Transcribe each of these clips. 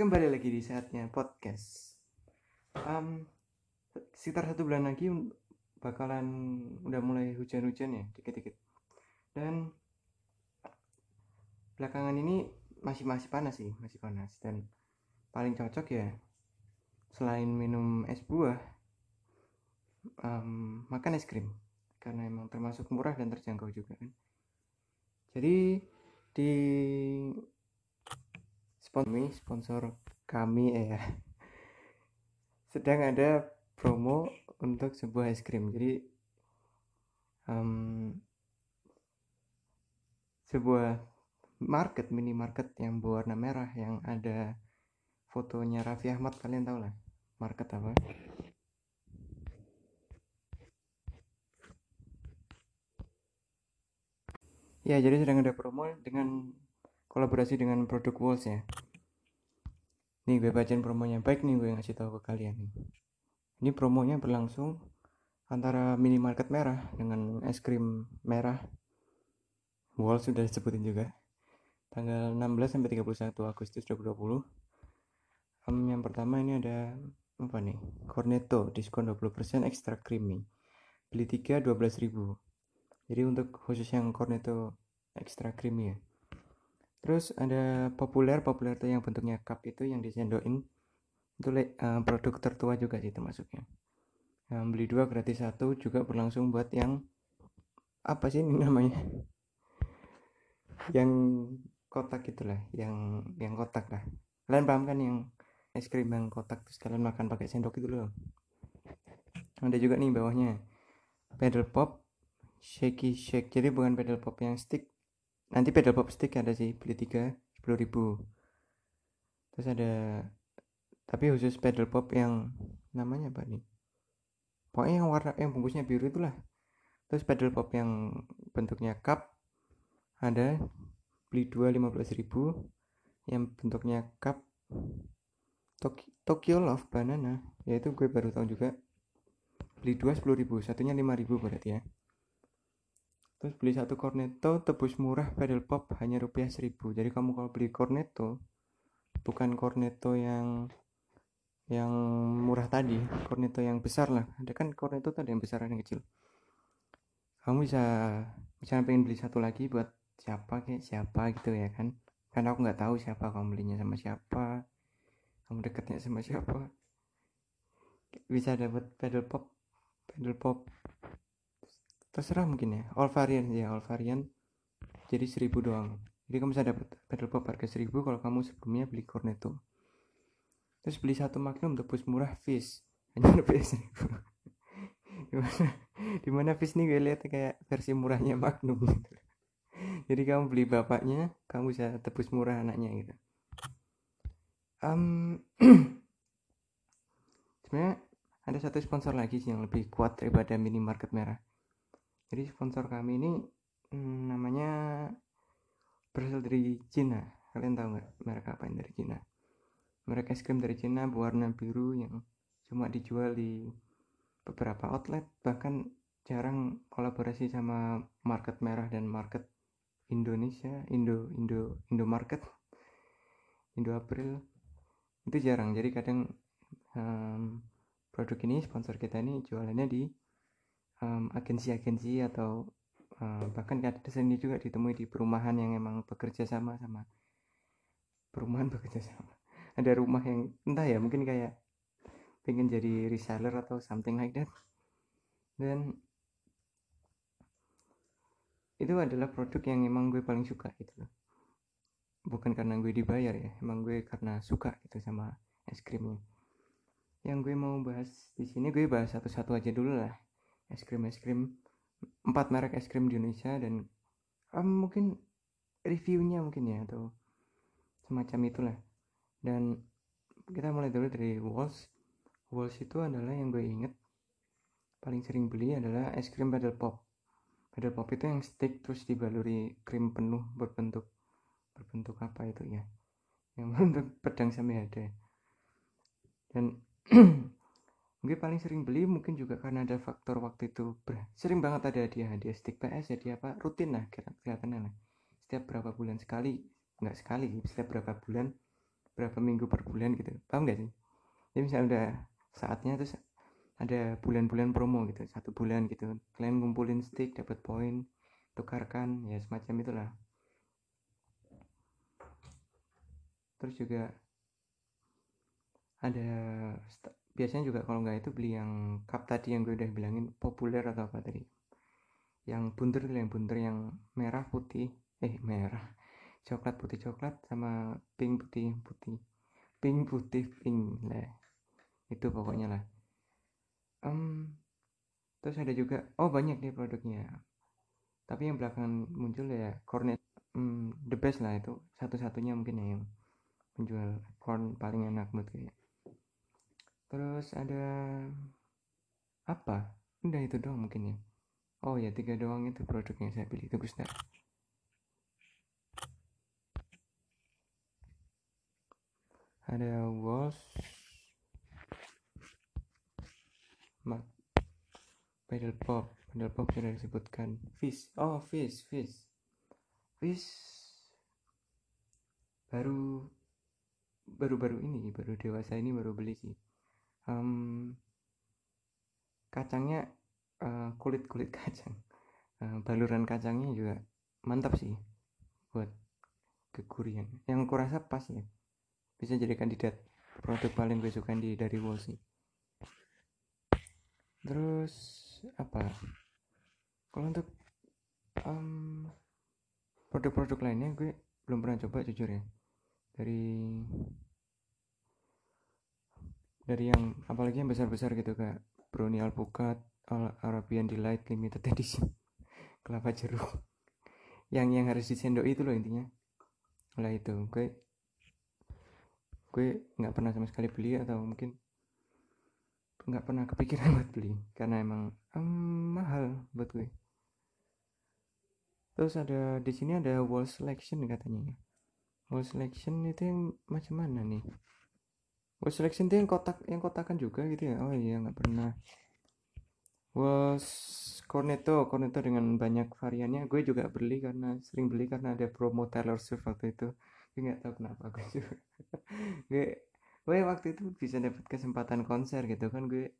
Kembali lagi di saatnya podcast. Um, sekitar satu bulan lagi bakalan udah mulai hujan-hujan ya, dikit-dikit. Dan belakangan ini masih masih panas sih, masih panas. Dan paling cocok ya selain minum es buah, um, makan es krim karena emang termasuk murah dan terjangkau juga kan. Jadi di sponsor sponsor kami ya sedang ada promo untuk sebuah es krim. Jadi um, sebuah market minimarket yang berwarna merah yang ada fotonya Raffi Ahmad. Kalian tahu lah market apa? Ya jadi sedang ada promo dengan kolaborasi dengan produk Walls ya nih gue bacain promonya. Baik nih gue ngasih tahu ke kalian nih. Ini promonya berlangsung antara minimarket merah dengan es krim merah. Walls sudah disebutin juga. Tanggal 16 sampai 31 Agustus 2020 um, yang pertama ini ada apa nih? Cornetto diskon 20% extra creamy. Beli 3 12.000 jadi untuk khusus yang Cornetto extra creamy ya terus ada populer populer itu yang bentuknya cup itu yang disendokin itu uh, produk tertua juga sih termasuknya. Nah, beli dua gratis satu juga berlangsung buat yang apa sih ini namanya? Yang kotak itulah yang yang kotak lah. Kalian paham kan yang es krim yang kotak terus kalian makan pakai sendok itu loh? Ada juga nih bawahnya. Pedal pop shaky shake. Jadi bukan pedal pop yang stick nanti pedal pop stick ada sih beli tiga sepuluh ribu. Terus ada tapi khusus pedal pop yang namanya apa nih pokoknya yang warna yang bungkusnya biru itulah. Terus pedal pop yang bentuknya cup ada beli dua lima belas ribu. Yang bentuknya cup Tokyo Love Banana. Yaitu gue baru tahu juga. Beli dua sepuluh ribu. Satunya lima ribu berarti ya terus beli satu cornetto tebus murah pedal pop hanya rupiah seribu. Jadi kamu kalau beli cornetto bukan cornetto yang yang murah tadi cornetto yang besar lah. Ada kan cornetto tadi yang besar yang kecil. Kamu bisa misalnya pengen beli satu lagi buat siapa kayak siapa gitu ya kan. Karena aku nggak tahu siapa kamu belinya sama siapa kamu deketnya sama siapa. Bisa dapat pedal pop pedal pop terserah mungkin ya all variant ya all variant. Jadi seribu doang. Jadi kamu bisa dapat pedal pop harga seribu kalau kamu sebelumnya beli cornetto. Terus beli satu magnum tebus murah fish hanya lebih seribu. Gimana? Di mana fish nih? Gue lihat kayak versi murahnya magnum gitu. Jadi kamu beli bapaknya kamu bisa tebus murah anaknya gitu. Um, sebenarnya ada satu sponsor lagi sih yang lebih kuat daripada minimarket merah jadi sponsor kami ini hmm, namanya berasal dari Cina. Kalian tahu nggak merek apa yang dari Cina? Merek es krim dari Cina berwarna biru yang cuma dijual di beberapa outlet bahkan jarang kolaborasi sama market merah dan market Indonesia Indo Indo Indo market Indo April. Itu jarang. Jadi kadang um, produk ini sponsor kita ini jualannya di agensi-agensi um, atau um, bahkan ada seni juga ditemui di perumahan yang emang bekerja sama sama. Perumahan bekerja sama. Ada rumah yang entah ya mungkin kayak pengen jadi reseller atau something like that. Dan itu adalah produk yang emang gue paling suka gitu loh. Bukan karena gue dibayar ya emang gue karena suka gitu sama es krimnya. Yang gue mau bahas di sini gue bahas satu-satu aja dulu lah es krim es krim. Empat merek es krim di Indonesia dan um, mungkin reviewnya mungkin ya atau semacam itulah. Dan kita mulai dulu dari Walls Walls itu adalah yang gue inget paling sering beli adalah es krim paddle pop. Paddle pop itu yang stick terus dibaluri krim penuh berbentuk berbentuk apa itu ya? Yang berbentuk pedang sampai ada. Dan gue paling sering beli mungkin juga karena ada faktor waktu itu sering banget ada hadiah hadiah stick PS jadi apa rutin lah kelihatannya lah. Setiap berapa bulan sekali nggak sekali setiap berapa bulan berapa minggu per bulan gitu. Paham gak sih? Jadi misalnya udah saatnya terus ada bulan-bulan promo gitu satu bulan gitu. Kalian ngumpulin stick dapat poin tukarkan ya semacam itulah. Terus juga ada biasanya juga kalau nggak itu beli yang cup tadi yang gue udah bilangin populer atau apa tadi. Yang bunter yang bunter yang merah putih. Eh merah. Coklat putih coklat sama pink putih putih. Pink putih pink. Lah itu pokoknya lah. Um, terus ada juga oh banyak nih produknya. Tapi yang belakangan muncul ya cornet um, the best lah itu. Satu-satunya mungkin ya yang menjual corn paling enak menurut gue terus ada apa? Udah itu doang mungkin ya? Oh ya tiga doang itu produk yang saya pilih tunggu sebentar ada walls. Mak pedal pop. Pedal pop sudah disebutkan. Fish oh fish fish fish baru baru-baru ini baru dewasa ini baru beli sih um, kacangnya uh, kulit kulit kacang. Uh, baluran kacangnya juga mantap sih buat kegurian yang kurasa pas ya. Bisa jadi kandidat produk paling gue suka di dari sih terus apa? Kalau untuk um, produk-produk lainnya gue belum pernah coba jujur ya. Dari dari yang apalagi yang besar-besar gitu kayak Brownie Alpukat Arabian Delight Limited Edition kelapa jeruk. Yang yang harus disendok itu loh intinya. Lah itu gue gue nggak pernah sama sekali beli atau mungkin nggak pernah kepikiran buat beli. Karena emang um, mahal buat gue. Terus ada di sini ada wall selection katanya. Wall selection itu yang macam mana nih wall selection itu yang kotak yang kotakan juga gitu ya. Oh iya nggak pernah. Was cornetto cornetto dengan banyak variannya. Gue juga beli karena sering beli karena ada promo Taylor Swift waktu itu. Gue nggak tahu kenapa gue juga. Gue gue waktu itu bisa dapat kesempatan konser gitu kan. Gue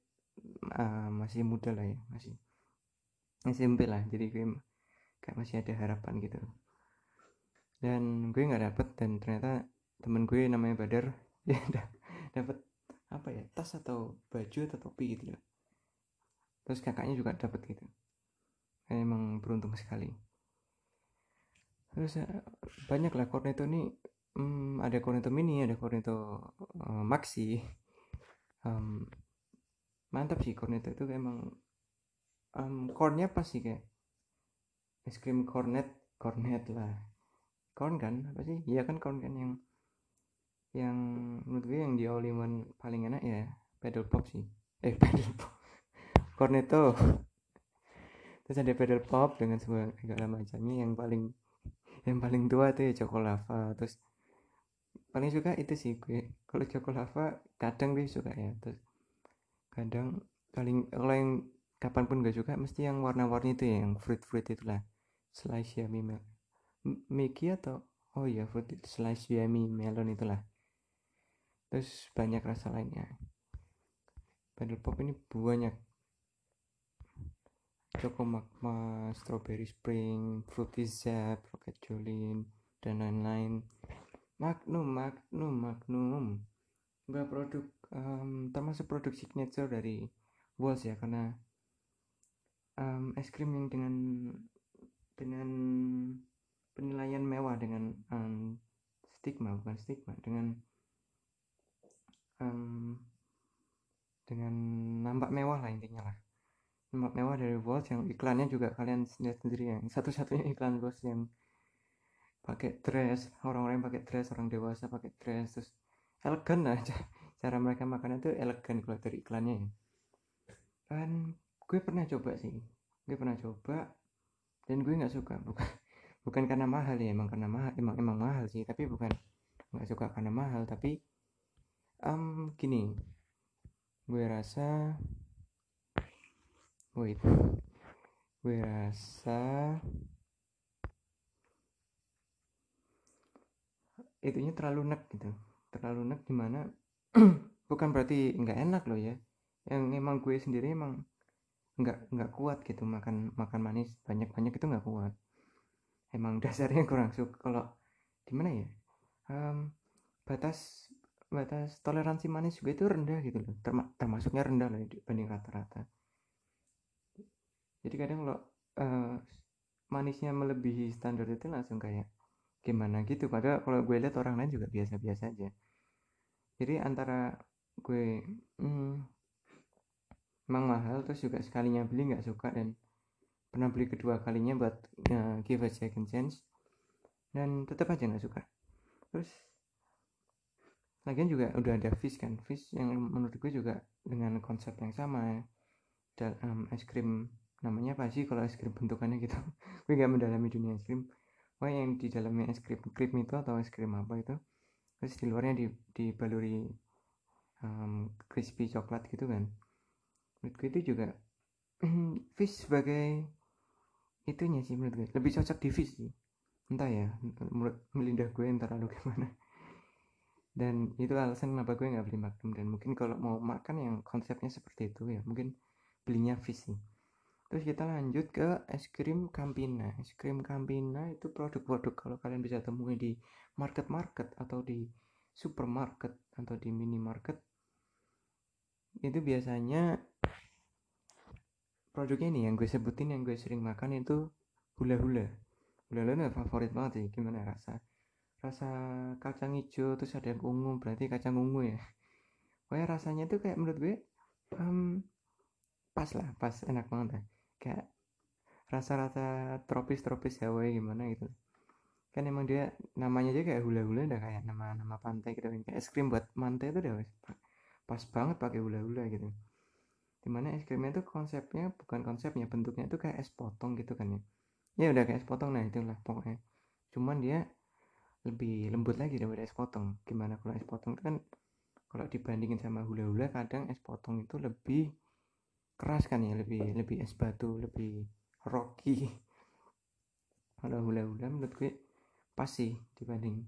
uh, masih muda lah ya masih SMP lah. Jadi gue kayak masih ada harapan gitu. Dan gue nggak dapet dan ternyata temen gue namanya Badar dia dapat apa ya tas atau baju atau topi gitu loh terus kakaknya juga dapat gitu. Emang beruntung sekali. Terus eh, banyak lah cornetto ini hmm, ada cornetto mini ada cornetto uh, maxi. Um, mantap sih cornetto itu emang um, cornnya pas sih kayak es krim cornet cornet lah. Corn kan apa sih? Iya kan corn kan yang yang menurut gue yang di all paling enak ya pedal pop sih. Eh pedal pop. Cornetto. Terus ada pedal pop dengan segala macamnya yang paling yang paling tua tuh ya lava terus paling suka itu sih gue. Kalau lava kadang gue suka ya. Terus kadang paling kalau yang kapan pun gak suka mesti yang warna-warni itu ya yang fruit fruit itulah. Slice yummy mel Mickey atau oh iya fruit slice yummy melon itulah terus banyak rasa lainnya pedal pop ini banyak Choco Magma, Strawberry Spring, Fruity Zap, Rocket Jolin, dan lain-lain. Magnum, Magnum, Magnum. Enggak produk um, termasuk produk signature dari Walls ya karena um, es krim yang dengan dengan penilaian mewah dengan um, stigma bukan stigma dengan um, dengan nampak mewah lah intinya lah. Mewah dari Walls yang iklannya juga kalian lihat sendiri ya satu-satunya iklan Walls yang pakai dress orang-orang yang pakai dress orang dewasa pakai dress terus elegan lah cara mereka makan itu elegan kalau dari iklannya ya. Dan gue pernah coba sih. Gue pernah coba dan gue nggak suka. Bukan bukan karena mahal ya emang karena mahal emang emang mahal sih tapi bukan nggak suka karena mahal tapi um, gini. Gue rasa wait. Gue rasa itunya terlalu nek gitu. Terlalu enak gimana bukan berarti nggak enak loh ya. Yang emang gue sendiri emang nggak nggak kuat gitu makan makan manis. Banyak banyak itu nggak kuat. Emang dasarnya kurang suka. Kalau gimana ya? Um, batas batas toleransi manis juga itu rendah gitu loh. Terma termasuknya rendah lah dibanding rata-rata. Jadi kadang kalau uh, manisnya melebihi standar itu langsung kayak gimana gitu. Padahal kalau gue lihat orang lain juga biasa-biasa aja. Jadi antara gue hmm, emang mahal terus juga sekalinya beli nggak suka dan pernah beli kedua kalinya buat uh, give a second chance dan tetap aja nggak suka. Terus lagian juga udah ada fish kan. Fish yang menurut gue juga dengan konsep yang sama dalam es krim namanya apa sih kalau es krim bentukannya gitu. Gue gak mendalami dunia es krim. Wah yang di dalamnya es krim krim itu atau es krim apa itu terus di luarnya di dibaluri um, crispy coklat gitu kan. Menurut gue itu juga fish sebagai itunya sih menurut gue. Lebih cocok di fish sih. Entah ya menurut melindah gue entar lalu gimana dan itu alasan kenapa gue nggak beli magnum. Dan mungkin kalau mau makan yang konsepnya seperti itu ya. Mungkin belinya sih. Terus kita lanjut ke es krim Campina. Es krim Campina itu produk-produk kalau kalian bisa temui di market-market atau di supermarket atau di minimarket. Itu biasanya produknya nih yang gue sebutin yang gue sering makan itu hula hula hula hula favorit banget sih. Gimana rasa rasa kacang hijau terus ada yang ungu berarti kacang ungu ya. Pokoknya rasanya tuh kayak menurut gue um, pas lah pas enak banget lah. Kayak rasa-rasa tropis-tropis Hawaii gimana gitu kan emang dia namanya aja kayak hula-hula udah kayak nama-nama pantai gitu kayak es krim buat mantai itu udah pas banget pakai hula-hula gitu. Di mana es krimnya tuh konsepnya bukan konsepnya bentuknya tuh kayak es potong gitu kan ya. Ya udah kayak es potong nah itulah pokoknya. Cuman dia lebih lembut lagi daripada es potong. Gimana kalau es potong kan kalau dibandingin sama hula-hula kadang es potong itu lebih keras kan ya lebih lebih es batu lebih rocky. Kalau hula-hula menurut gue pas sih dibanding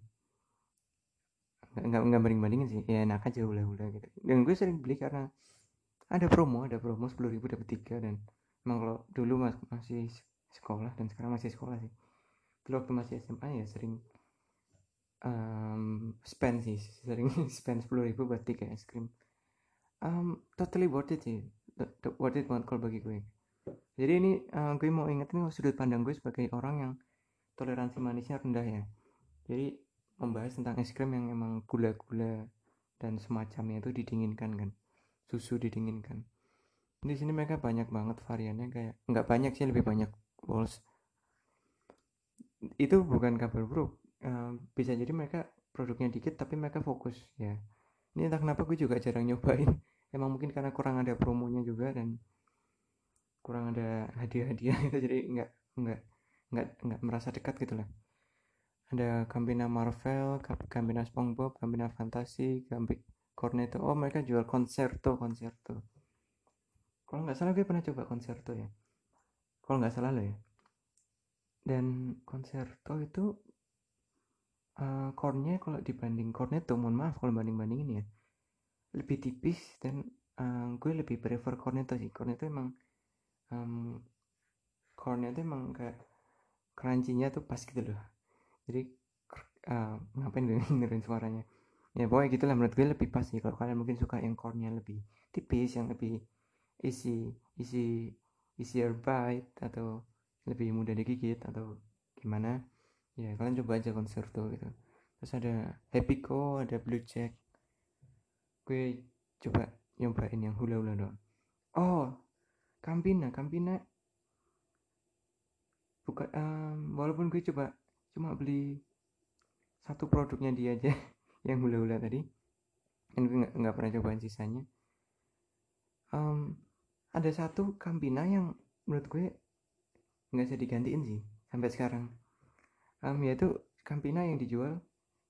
nggak nggak banding bandingin sih ya enak aja hula hula gitu. Dan gue sering beli karena ada promo ada promo sepuluh ribu dapat tiga dan emang kalau dulu mas masih sekolah dan sekarang masih sekolah sih. Dulu waktu masih SMA ya sering um, spend sih sering spend sepuluh ribu buat tiga es krim. Um, totally worth it sih. Worth it banget kalau bagi gue. Jadi ini uh, gue mau ingetin sudut pandang gue sebagai orang yang toleransi manisnya rendah ya. Jadi membahas tentang es krim yang emang gula-gula dan semacamnya itu didinginkan kan. Susu didinginkan. Di sini mereka banyak banget variannya kayak nggak banyak sih lebih banyak balls itu bukan kabar buruk bisa jadi mereka produknya dikit tapi mereka fokus ya ini entah kenapa gue juga jarang nyobain emang mungkin karena kurang ada promonya juga dan kurang ada hadiah-hadiah itu jadi nggak nggak nggak nggak merasa dekat gitu lah ada Gambina Marvel, Gambina SpongeBob, Gambina Fantasy, Gambi Cornetto. Oh mereka jual konserto, konserto. Kalau nggak salah gue pernah coba konserto ya. Kalau nggak salah loh ya. Dan konserto itu uh, cornnya kalau dibanding Cornetto, mohon maaf kalau banding bandingin ya, lebih tipis dan uh, gue lebih prefer Cornetto sih. Cornetto emang um, cornnya itu emang kayak crunchy-nya tuh pas gitu loh. Jadi uh, ngapain gue dengerin suaranya? Ya pokoknya gitulah menurut gue lebih pas sih. Kalau kalian mungkin suka yang core lebih tipis yang lebih isi isi easier bite atau lebih mudah digigit atau gimana ya kalian coba aja konserto gitu. Terus ada Happy Co ada Blue Jack. Gue coba nyobain yang hula hula doang. Oh Campina Campina. Bukan um, walaupun gue coba cuma beli satu produknya dia aja yang hula-hula tadi. Dan gue nggak pernah cobain sisanya. Um, ada satu Campina yang menurut gue nggak bisa digantiin sih sampai sekarang um, yaitu Campina yang dijual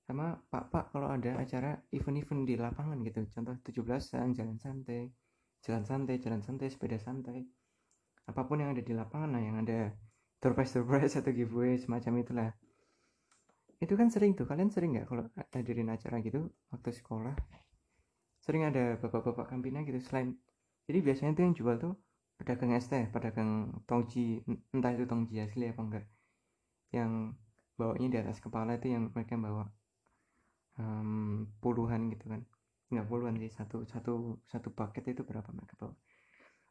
sama pak-pak kalau ada acara event-event di lapangan gitu. Contoh 17-an jalan santai jalan santai jalan santai sepeda santai. Apa pun yang ada di lapangan lah yang ada surprise surprise atau giveaway semacam itulah. Itu kan sering tuh. Kalian sering nggak kalau hadirin acara gitu waktu sekolah? Sering ada bapak-bapak kampina gitu selain jadi biasanya tuh yang jual tuh pedagang es teh pedagang tongji entah itu tongji asli apa enggak. Yang bawanya di atas kepala itu yang mereka bawa. Um, puluhan gitu kan. Nggak puluhan sih satu satu satu paket itu berapa mereka bawa.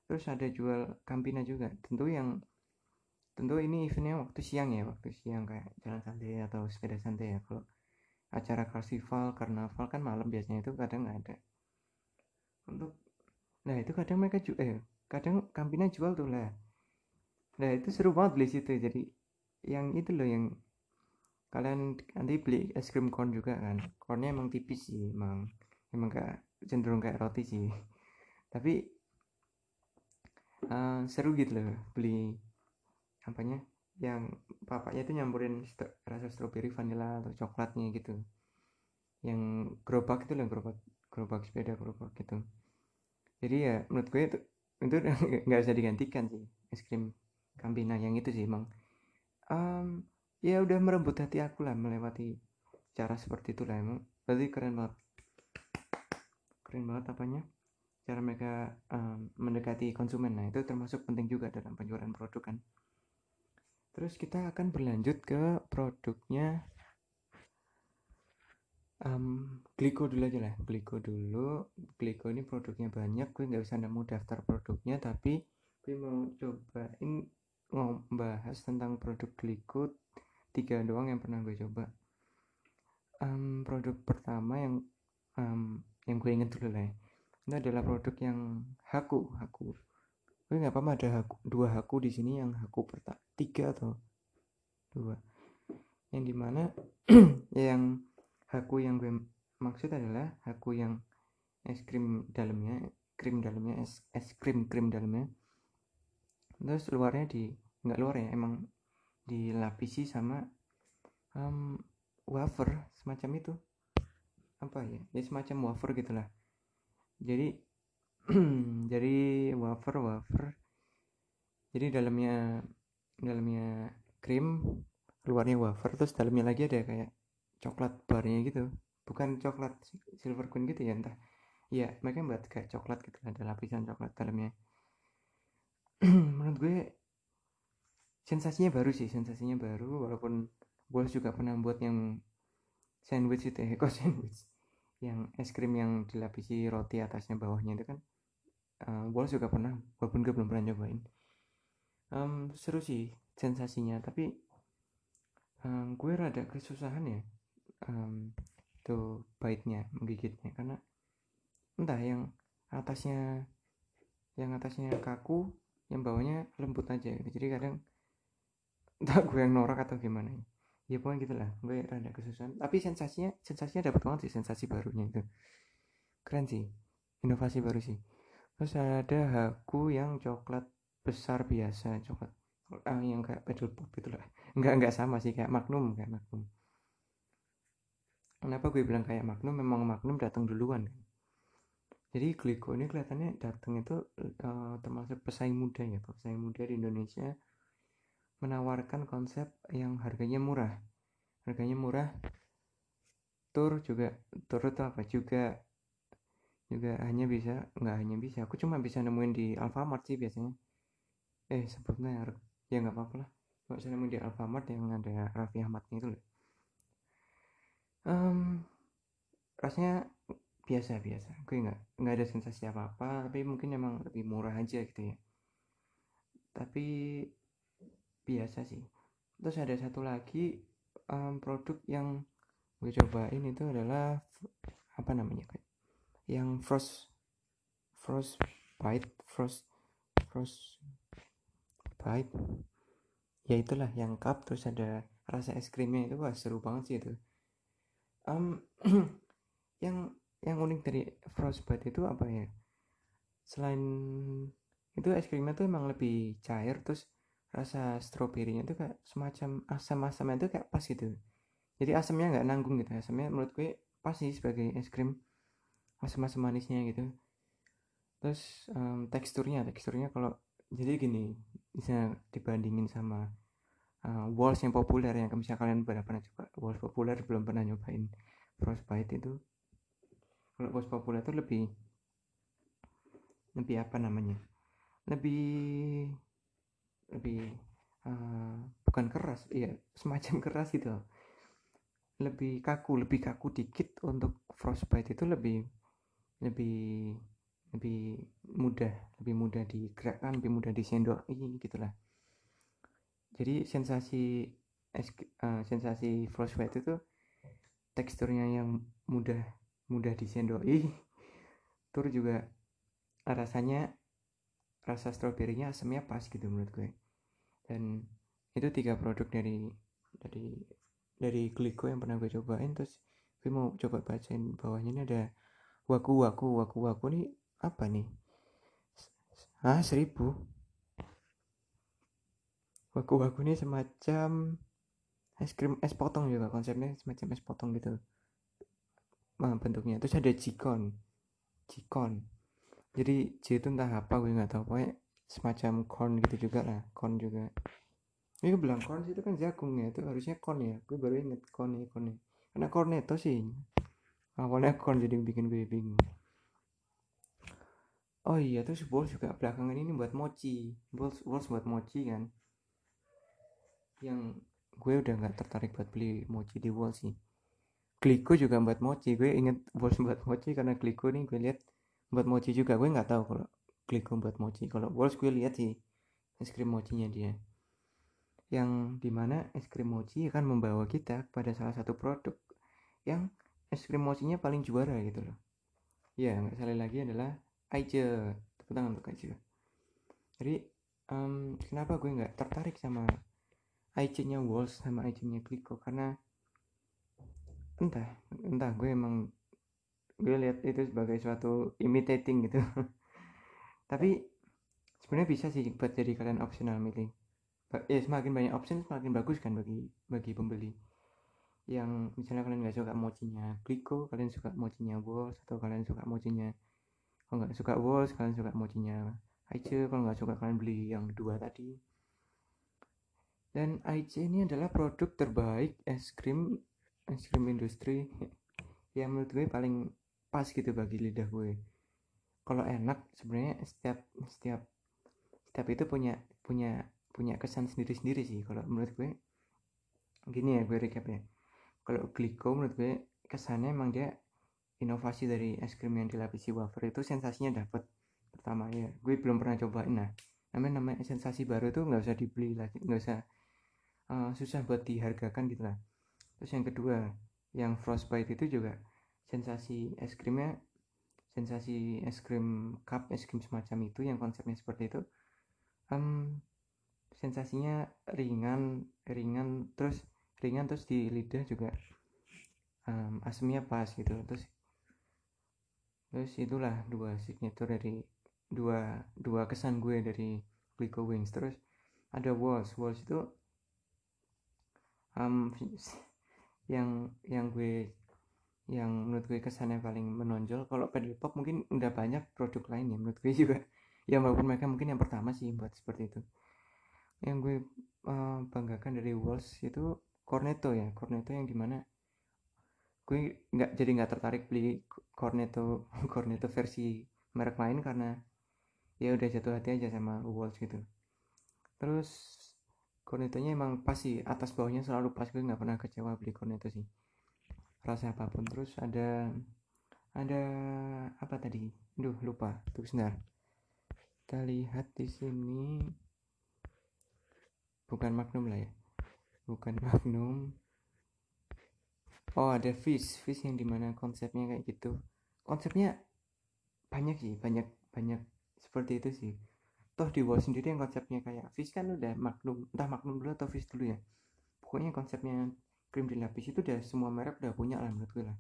Terus ada jual kampina juga. Tentu yang tentu ini eventnya waktu siang ya waktu siang kayak jalan santai atau sepeda santai ya. Kalau acara karnival karnaval kan malam biasanya itu kadang nggak ada. Untuk nah itu kadang mereka juga eh kadang kampina jual tuh lah. Nah itu seru banget beli situ. Jadi yang itu loh yang kalian nanti beli es krim corn juga kan? Cornnya emang tipis sih emang emang kayak cenderung kayak roti sih. Tapi uh, seru gitu loh beli apanya yang bapaknya itu nyampurin st rasa stroberi vanilla atau coklatnya gitu. Yang gerobak itu loh gerobak gerobak sepeda gerobak gitu. Jadi ya menurut gue itu itu nggak bisa digantikan sih es krim Campina yang itu sih emang. Um, ya udah merebut hati aku lah melewati cara seperti itu lah emang. Berarti keren banget. Keren banget apanya? Cara mereka um, mendekati konsumen. Nah itu termasuk penting juga dalam penjualan produk kan. Terus kita akan berlanjut ke produknya. Um, Gliko dulu aja lah. Gliko dulu. Gliko ini produknya banyak. Gue nggak bisa nemu daftar produknya tapi gue mau cobain ngebahas tentang produk Gliko tiga doang yang pernah gue coba. Um, produk pertama yang um, yang gue inget dulu lah ya. ini adalah produk yang Haku Haku. Gue nggak apa-apa ada haku, dua haku di sini. Yang haku pertama tiga atau dua. Yang di mana yang haku yang gue maksud adalah haku yang es krim dalamnya krim dalamnya es es krim krim dalamnya. Terus luarnya di nggak luar ya emang dilapisi sama um, wafer semacam itu. Apa ya? Ya semacam wafer gitulah jadi jadi wafer wafer. Jadi dalamnya dalamnya krim luarnya wafer terus dalamnya lagi ada kayak coklat barnya gitu. Bukan coklat silver queen gitu ya entah. Ya mereka buat kayak coklat gitu ada lapisan coklat dalamnya. Menurut gue sensasinya baru sih sensasinya baru walaupun gue juga pernah buat yang sandwich itu ya kok sandwich? Yang es krim yang dilapisi roti atasnya bawahnya itu kan uh, juga pernah walaupun gue belum pernah nyobain. Um, seru sih sensasinya tapi um, gue rada kesusahan ya um, itu baitnya menggigitnya. Karena entah yang atasnya yang atasnya kaku yang bawahnya lembut aja gitu. Jadi kadang entah gue yang norak atau gimana ya. Ya pokoknya gitulah. Gue rada kesusahan. Tapi sensasinya sensasinya dapat banget sih sensasi barunya itu. Keren sih. Inovasi baru sih. Terus ada haku yang coklat besar biasa coklat. Ah, yang kayak pedal pop itu lah. Nggak nggak sama sih kayak magnum kayak magnum. Kenapa gue bilang kayak magnum? Memang magnum datang duluan kan. Jadi Gliko ini kelihatannya datang itu uh, termasuk pesaing muda ya pesaing muda di Indonesia menawarkan konsep yang harganya murah. Harganya murah tur juga tur itu apa? Juga juga hanya bisa nggak hanya bisa. Aku cuma bisa nemuin di Alfamart sih biasanya. Eh sebutnya ya nggak apa-apa lah. Nggak bisa nemuin di Alfamart yang ada Raffi Ahmadnya itu loh. Um, rasanya biasa biasa gue nggak nggak ada sensasi apa apa tapi mungkin emang lebih murah aja gitu ya. Tapi biasa sih. Terus ada satu lagi um, produk yang gue cobain itu adalah apa namanya yang frost frost bite frost frost bite. Ya itulah yang cup terus ada rasa es krimnya itu wah seru banget sih itu. Um, yang yang unik dari frostbite itu apa ya? Selain itu es krimnya tuh emang lebih cair terus rasa stroberinya itu kayak semacam asam-asamnya itu kayak pas gitu. Jadi asamnya nggak nanggung gitu. Asamnya menurut gue pas sih sebagai es krim asam-asam manisnya gitu. Terus um, teksturnya teksturnya kalau jadi gini bisa dibandingin sama uh, walls yang populer yang misalnya kalian pada pernah coba. Walls populer belum pernah nyobain frostbite itu. Kalau walls populer itu lebih lebih apa namanya? Lebih lebih uh, bukan keras ya semacam keras gitu. Lebih kaku lebih kaku dikit untuk frostbite itu lebih lebih lebih mudah lebih mudah digerakkan lebih mudah disendoi gitulah. Jadi sensasi uh, sensasi frostbite itu teksturnya yang mudah mudah disendoi tur juga rasanya rasa stroberinya asamnya pas gitu menurut gue dan itu tiga produk dari dari dari Glico yang pernah gue cobain. Terus gue mau coba bacain bawahnya. Ini ada waku waku waku waku nih apa nih? Ah seribu. Waku waku ini semacam es krim es potong juga konsepnya semacam es potong gitu. Nah, bentuknya. Terus ada jikon jikon jadi J entah apa gue nggak tahu. Pokoknya semacam corn gitu juga lah corn juga. Ini bilang corn itu kan jagung ya itu harusnya corn ya. Gue baru inget corn ya corn ya. Karena cornetto sih. Awalnya corn jadi bikin gue bingung. Oh iya terus balls juga belakangan ini buat mochi. Balls balls buat mochi kan. Yang gue udah nggak tertarik buat beli mochi di wall sih. Kliko juga buat mochi. Gue inget balls buat mochi karena Kliko nih gue lihat buat mochi juga. Gue nggak tahu kalau Kliko buat mochi. Kalau balls gue lihat sih es krim mochinya dia. Yang di mana es krim mochi akan membawa kita kepada salah satu produk yang es krim mochinya paling juara gitu loh. Ya nggak salah lagi adalah Aice tepuk tangan untuk Aice jadi um, kenapa gue nggak tertarik sama Aice nya Walls sama Aice nya Kliko karena entah entah gue emang gue lihat itu sebagai suatu imitating gitu tapi sebenarnya bisa sih buat jadi kalian optional milih. Ya semakin banyak option semakin bagus kan bagi bagi pembeli. Yang misalnya kalian nggak suka mochinya Kliko kalian suka mochinya Walls atau kalian suka mochinya kalau nggak suka Walls kalian suka mochinya Aice kalau nggak suka kalian beli yang dua tadi. Dan Aice ini adalah produk terbaik es krim es krim industri yang menurut gue paling pas gitu bagi lidah gue kalau enak sebenarnya setiap setiap setiap itu punya punya punya kesan sendiri-sendiri sih. Kalau menurut gue gini ya gue recap ya. Kalau Glico menurut gue kesannya emang dia inovasi dari es krim yang dilapisi wafer itu sensasinya dapat pertama ya. Gue belum pernah cobain nah namanya namanya sensasi baru itu nggak usah dibeli lagi nggak usah uh, susah buat dihargakan gitu lah. Terus yang kedua yang frostbite itu juga sensasi es krimnya sensasi es krim cup es krim semacam itu yang konsepnya seperti itu um, sensasinya ringan ringan terus ringan terus di lidah juga um, asemnya pas gitu. Terus terus itulah dua signature dari dua dua kesan gue dari Glico Wings. Terus ada Walls. Walls itu um, yang yang gue yang menurut gue kesannya paling menonjol. Kalau pedal pop mungkin udah banyak produk lain ya menurut gue juga. Ya walaupun mereka mungkin yang pertama sih buat seperti itu. Yang gue uh, banggakan dari Walls itu Cornetto ya. Cornetto yang di mana gue nggak jadi nggak tertarik beli Cornetto Cornetto versi merek lain karena ya udah jatuh hati aja sama Walls gitu. Terus Cornettonya emang pas sih atas bawahnya selalu pas. Gue nggak pernah kecewa beli Cornetto sih rasa apa pun. Terus ada ada apa tadi? Duh lupa. Tuh sebentar kita lihat di sini. Bukan Magnum lah ya. Bukan Magnum. Oh ada fish. Fish yang di mana konsepnya kayak gitu. Konsepnya banyak sih. Banyak banyak seperti itu sih. Toh di bawah sendiri yang konsepnya kayak fish kan udah Magnum entah Magnum dulu atau fish dulu ya. Pokoknya konsepnya krim dilapis itu udah semua merek udah punya lah menurut gue lah.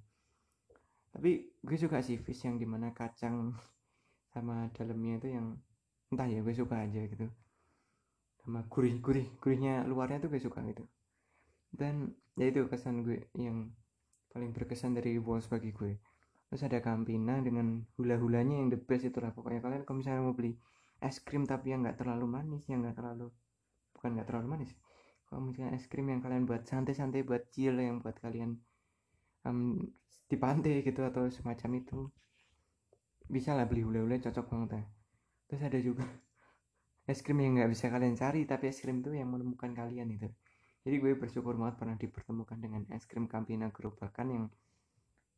Tapi gue suka sih fish yang di mana kacang sama dalamnya itu yang entah ya gue suka aja gitu. Sama gurih gurih gurihnya luarnya tuh gue suka gitu. Dan ya itu kesan gue yang paling berkesan dari Walls bagi gue. Terus ada Campina dengan hula-hulanya yang the best itulah. Pokoknya kalian kalau misalnya mau beli es krim tapi yang nggak terlalu manis yang nggak terlalu bukan nggak terlalu manis kalau misalnya es krim yang kalian buat santai-santai buat chill yang buat kalian um, di pantai gitu atau semacam itu bisa lah beli ule-ule cocok banget ya. Terus ada juga es krim yang nggak bisa kalian cari tapi es krim itu yang menemukan kalian itu. Jadi gue bersyukur banget pernah dipertemukan dengan es krim Campina gerobakan yang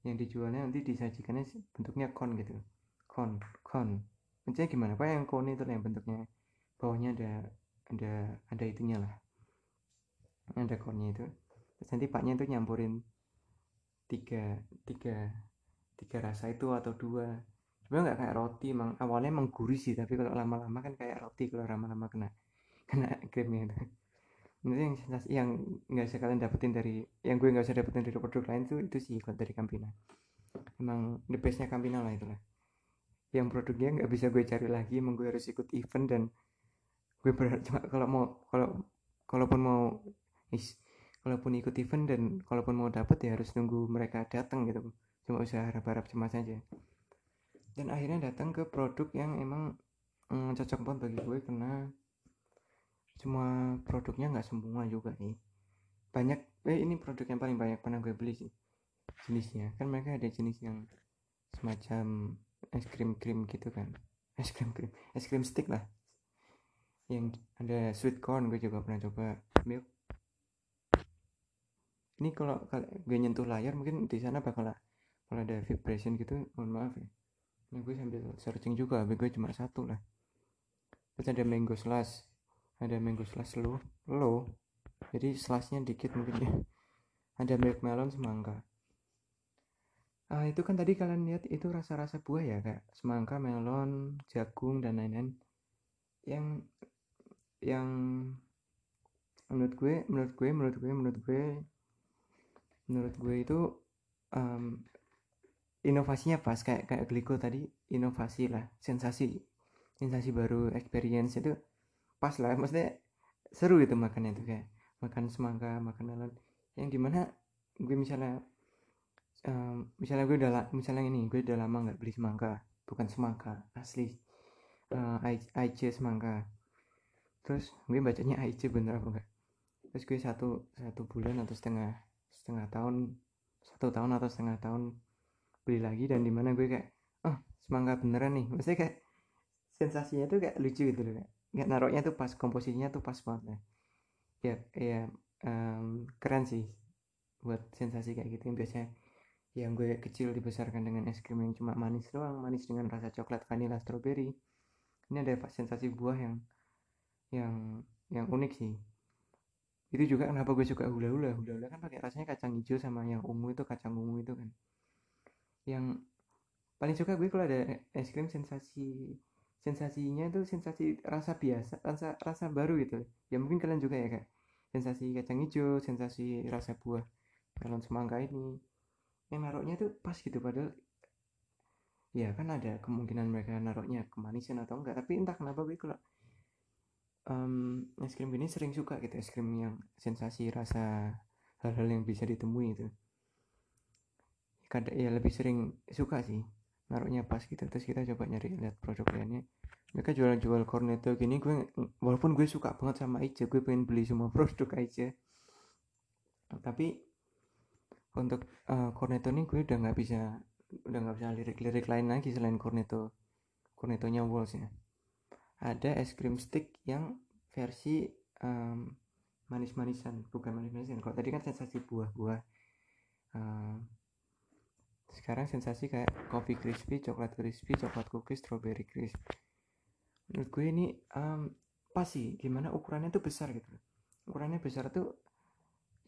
yang dijualnya nanti disajikannya bentuknya kon gitu. Kon kon maksudnya gimana? Pak yang kon itu yang bentuknya? Bawahnya ada ada ada itunya lah ada konnya itu. Terus nanti paknya itu nyampurin tiga tiga tiga rasa itu atau dua. Sebenarnya nggak kayak roti emang awalnya emang gurih sih tapi kalau lama-lama kan kayak roti kalau lama-lama kena kena krimnya itu. Itu yang sensasi yang nggak bisa kalian dapetin dari yang gue nggak bisa dapetin dari produk lain tuh itu sih kalau dari Campina. Emang the bestnya Campina lah itulah. Yang produknya nggak bisa gue cari lagi emang gue harus ikut event dan gue berharap cuma kalau mau kalau kalaupun mau is kalaupun ikut event dan kalaupun mau dapet ya harus nunggu mereka datang gitu cuma usah harap-harap cemas aja dan akhirnya datang ke produk yang emang mm, cocok banget bagi gue karena cuma produknya nggak semua juga nih banyak eh ini produk yang paling banyak pernah gue beli sih jenisnya. Kan mereka ada jenis yang semacam es krim krim gitu kan. Es krim krim es krim stick lah. Yang ada sweet corn gue juga pernah coba. Milk ini kalau gue nyentuh layar mungkin di sana bakal kalau ada vibration gitu mohon maaf ya. Ini gue sambil searching juga tapi gue cuma satu lah. Terus ada mango slash ada mango slash lo lo. Jadi slashnya dikit mungkin ya. Ada milk melon semangka ah itu kan tadi kalian lihat itu rasa-rasa buah ya kayak semangka melon jagung dan lain-lain. Yang yang menurut gue menurut gue menurut gue menurut gue menurut gue itu um, inovasinya pas kayak kayak Gliko tadi inovasi lah sensasi sensasi baru experience itu pas lah maksudnya seru gitu makannya itu kayak makan semangka makan melon yang di mana gue misalnya um, misalnya gue udah misalnya ini gue udah lama nggak beli semangka bukan semangka asli uh, Aice semangka. Terus gue bacanya Aice bener apa enggak terus gue satu satu bulan atau setengah setengah tahun satu tahun atau setengah tahun beli lagi dan di mana gue kayak oh semangka beneran nih. Maksudnya kayak sensasinya tuh kayak lucu gitu loh kayak nggak naruhnya tuh pas komposisinya tuh pas banget ya ya um, keren sih buat sensasi kayak gitu. Yang biasanya yang gue kecil dibesarkan dengan es krim yang cuma manis doang manis dengan rasa coklat vanilla strawberry ini ada sensasi buah yang yang yang unik sih itu juga kenapa gue suka hula hula hula hula kan pakai rasanya kacang hijau sama yang ungu itu kacang ungu itu kan. Yang paling suka gue kalau ada es krim sensasi sensasinya itu sensasi rasa biasa rasa rasa baru gitu. Ya mungkin kalian juga ya kak. Sensasi kacang hijau sensasi rasa buah melon semangka ini. Yang naruhnya tuh pas gitu padahal ya kan ada kemungkinan mereka naruhnya kemanisan atau enggak. Tapi entah kenapa gue kalau um, es krim ini sering suka gitu es krim yang sensasi rasa hal-hal yang bisa ditemui itu. Kadang ya lebih sering suka sih naruhnya pas gitu terus kita coba nyari lihat produk lainnya. Mereka jual-jual cornetto gini gue walaupun gue suka banget sama Aice gue pengen beli semua produk Aice tapi untuk uh, cornetto ini gue udah nggak bisa udah nggak bisa lirik-lirik lain lagi selain cornetto cornettonya Walls ya ada es krim stick yang versi um, manis-manisan bukan manis-manisan. Kalau tadi kan sensasi buah-buah. Um, sekarang sensasi kayak coffee crispy coklat crispy coklat cookies strawberry crisp. Menurut gue ini um, pas sih gimana ukurannya tuh besar gitu ukurannya besar tuh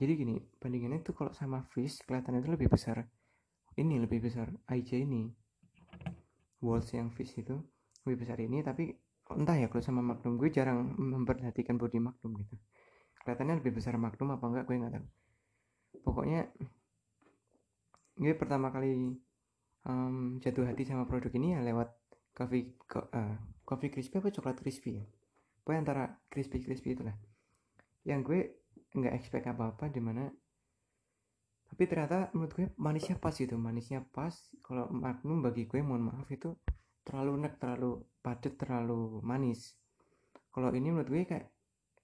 jadi gini bandingannya tuh kalau sama fish kelihatannya itu lebih besar ini lebih besar IJ ini. Walls yang fish itu lebih besar ini tapi entah ya kalau sama Magnum gue jarang memperhatikan body Magnum gitu. Kelihatannya lebih besar Magnum apa enggak gue nggak tahu. Pokoknya gue pertama kali um, jatuh hati sama produk ini ya lewat coffee co uh, coffee crispy apa coklat crispy ya? Pokoknya antara crispy crispy itulah. Yang gue nggak expect apa apa di mana tapi ternyata menurut gue manisnya pas gitu manisnya pas. Kalau Magnum bagi gue mohon maaf itu terlalu nek terlalu padat terlalu manis. Kalau ini menurut gue kayak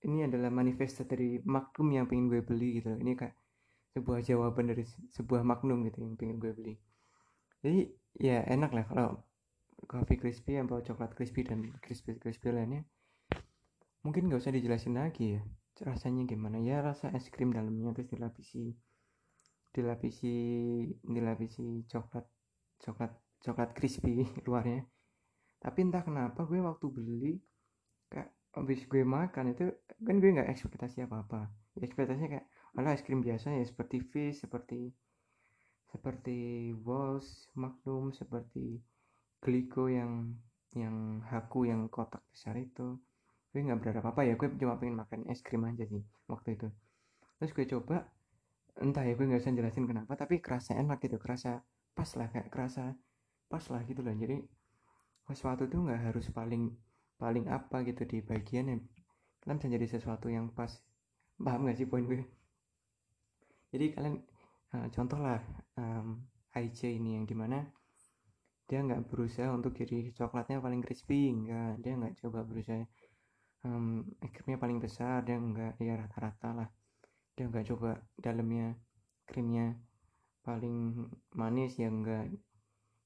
ini adalah manifesta dari magnum yang pengen gue beli gitu ini kayak sebuah jawaban dari sebuah magnum gitu yang pengen gue beli. Jadi ya enak lah kalau coffee crispy yang bawa coklat crispy dan crispy crispy lainnya. Mungkin gak usah dijelasin lagi ya rasanya gimana. Ya rasa es krim dalamnya terus dilapisi dilapisi dilapisi coklat coklat coklat crispy luarnya tapi entah kenapa gue waktu beli kayak habis gue makan itu kan gue nggak ekspektasi apa apa ya, ekspektasinya kayak ala es krim biasa ya seperti fish seperti seperti Walls Magnum seperti Glico yang yang haku yang kotak besar itu. Gue nggak berharap apa ya gue cuma pengen makan es krim aja sih waktu itu. Terus gue coba entah ya gue nggak bisa jelasin kenapa tapi kerasa enak gitu kerasa pas lah kayak kerasa pas lah gitu lah jadi sesuatu tuh nggak harus paling paling apa gitu di bagian yang kalian bisa jadi sesuatu yang pas. Paham gak sih poin gue? Jadi kalian uh, contoh lah um, IC ini yang di mana dia nggak berusaha untuk jadi coklatnya paling crispy enggak dia nggak coba berusaha um, krimnya paling besar dia nggak ya rata-rata lah. Dia nggak coba dalamnya krimnya paling manis ya enggak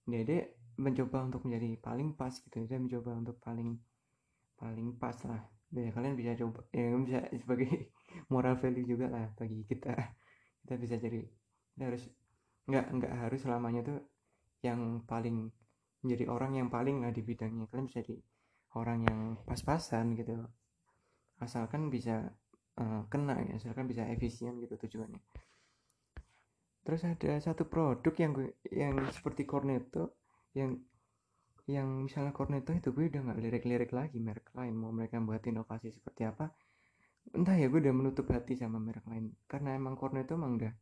dede mencoba untuk menjadi paling pas gitu. Dia mencoba untuk paling paling pas lah. Ya kalian bisa coba ya bisa sebagai moral value juga lah bagi kita. Kita bisa jadi kita harus nggak nggak harus selamanya tuh yang paling menjadi orang yang paling lah di bidangnya. Kalian bisa jadi orang yang pas-pasan gitu. Asalkan bisa uh, kena ya asalkan bisa efisien gitu tujuannya. Terus ada satu produk yang gue yang seperti Cornetto yang yang misalnya Cornetto itu gue udah nggak lirik-lirik lagi merek lain mau mereka buat inovasi seperti apa entah ya gue udah menutup hati sama merek lain. Karena emang Cornetto emang udah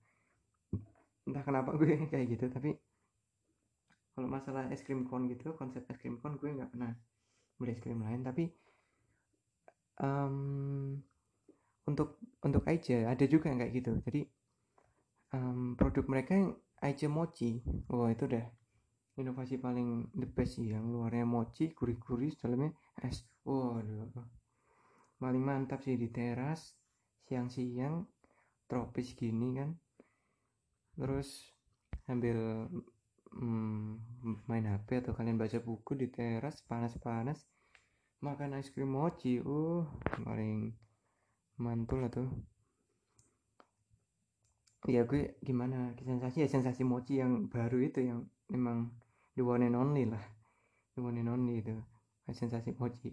entah kenapa gue kayak gitu tapi kalau masalah es krim cone gitu konsep es krim cone gue nggak pernah beli es krim lain. Tapi um, untuk untuk aja ada juga yang kayak gitu. Jadi um, produk mereka yang aja mochi. Oh, itu udah inovasi paling the best sih yang luarnya mochi gurih-gurih dalamnya es. Waduh. Paling mantap sih di teras siang-siang tropis gini kan. Terus sambil hmm, main HP atau kalian baca buku di teras panas-panas makan es krim mochi. Uh paling mantul lah tuh. Ya gue gimana? Sensasi ya sensasi mochi yang baru itu yang memang the one and only lah. The one and only itu sensasi mochi.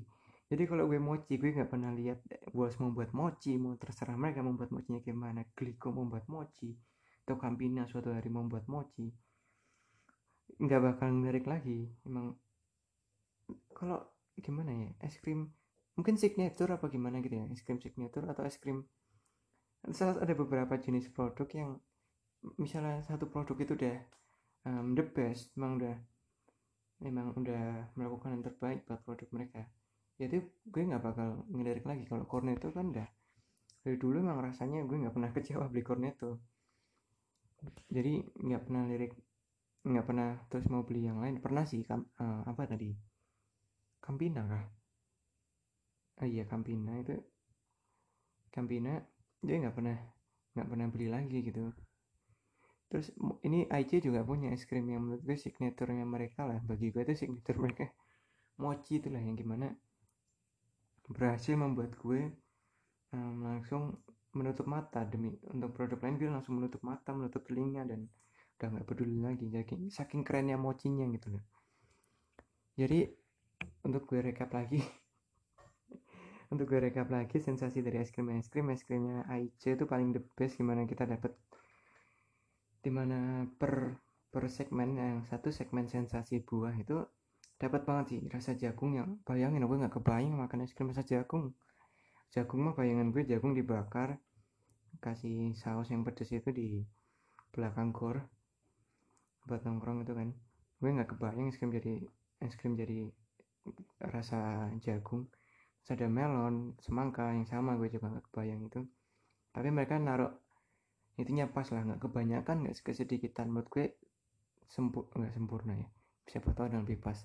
Jadi kalau gue mochi gue nggak pernah lihat bos membuat mochi mau terserah mereka membuat mochinya gimana Glico membuat mochi atau Campina suatu hari membuat mochi nggak bakal menarik lagi. Emang kalau gimana ya es krim mungkin signature apa gimana gitu ya es krim signature atau es krim salah ada beberapa jenis produk yang misalnya satu produk itu udah um, the best memang udah memang udah melakukan yang terbaik buat produk mereka. Jadi gue nggak bakal ngelirik lagi kalau cornetto kan udah dari dulu emang rasanya gue nggak pernah kecewa beli cornetto. Jadi nggak pernah lirik nggak pernah terus mau beli yang lain. Pernah sih kam, uh, apa tadi? Campina kah? Ah iya Campina itu Campina dia nggak pernah nggak pernah beli lagi gitu terus ini IC juga punya es krim yang menurut gue signaturenya mereka lah. Bagi gue itu signature mereka. Mochi itulah yang gimana berhasil membuat gue um, langsung menutup mata demi untuk produk lain. Gue langsung menutup mata menutup telinga dan udah nggak peduli lagi. Jadi saking kerennya mochinya gitu loh. Jadi untuk gue recap lagi untuk gue recap lagi sensasi dari es krim es krim es krimnya IC itu paling the best gimana kita dapat di mana per per segmen yang satu segmen sensasi buah itu dapat banget sih rasa jagung yang bayangin gue nggak kebayang makan es krim rasa jagung. Jagung mah bayangan gue jagung dibakar kasih saus yang pedes itu di belakang gor buat nongkrong itu kan. Gue nggak kebayang es krim jadi es krim jadi rasa jagung. Ada melon semangka yang sama gue juga nggak kebayang itu. Tapi mereka naruh intinya pas lah nggak kebanyakan nggak kesedikitan. Menurut gue sempur nggak sempurna ya. Siapa tahu ada lebih pas.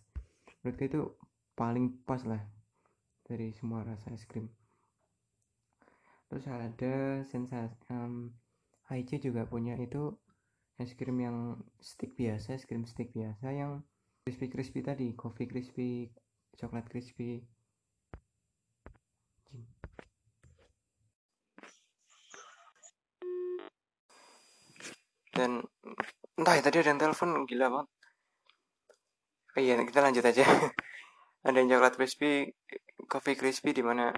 Menurut gue itu paling pas lah dari semua rasa es krim. Terus ada sensasi um, IC juga punya itu es krim yang stick biasa es krim stick biasa yang crispy crispy tadi coffee crispy coklat crispy dan entah ya tadi ada yang telepon gila banget. Oh iya kita lanjut aja. Ada yang coklat crispy coffee crispy di mana?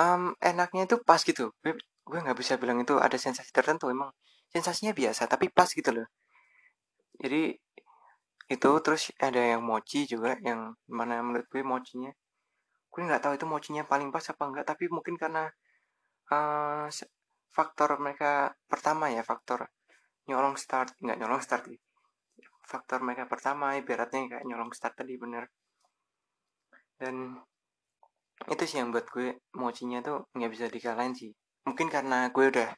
Um, enaknya itu pas gitu. Gue gue nggak bisa bilang itu ada sensasi tertentu emang sensasinya biasa tapi pas gitu loh. Jadi itu terus ada yang mochi juga yang mana menurut gue mochinya. Gue nggak tahu itu mochinya paling pas apa enggak tapi mungkin karena uh, faktor mereka pertama ya faktor nyolong start nggak nyolong start sih. Faktor mereka pertama ibaratnya kayak nyolong start tadi bener. Dan itu sih yang buat gue mochinya tuh nggak bisa dikalahin sih. Mungkin karena gue udah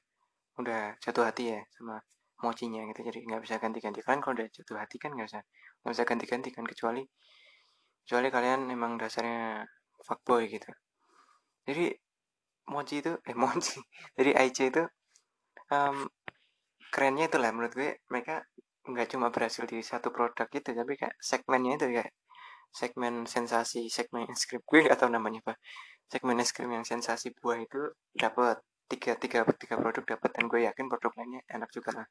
udah jatuh hati ya sama mochinya gitu jadi nggak bisa ganti-ganti. Kalian kalau udah jatuh hati kan nggak bisa nggak bisa ganti-ganti kan kecuali kecuali kalian emang dasarnya fuckboy gitu. Jadi Mochi itu eh Mochi. Jadi IC itu um, kerennya itu lah menurut gue mereka nggak cuma berhasil di satu produk gitu tapi kayak segmennya itu kayak segmen sensasi segmen es krim gue nggak tahu namanya apa. Segmen es krim yang sensasi buah itu dapat tiga tiga tiga produk dapat dan gue yakin produk lainnya enak juga lah.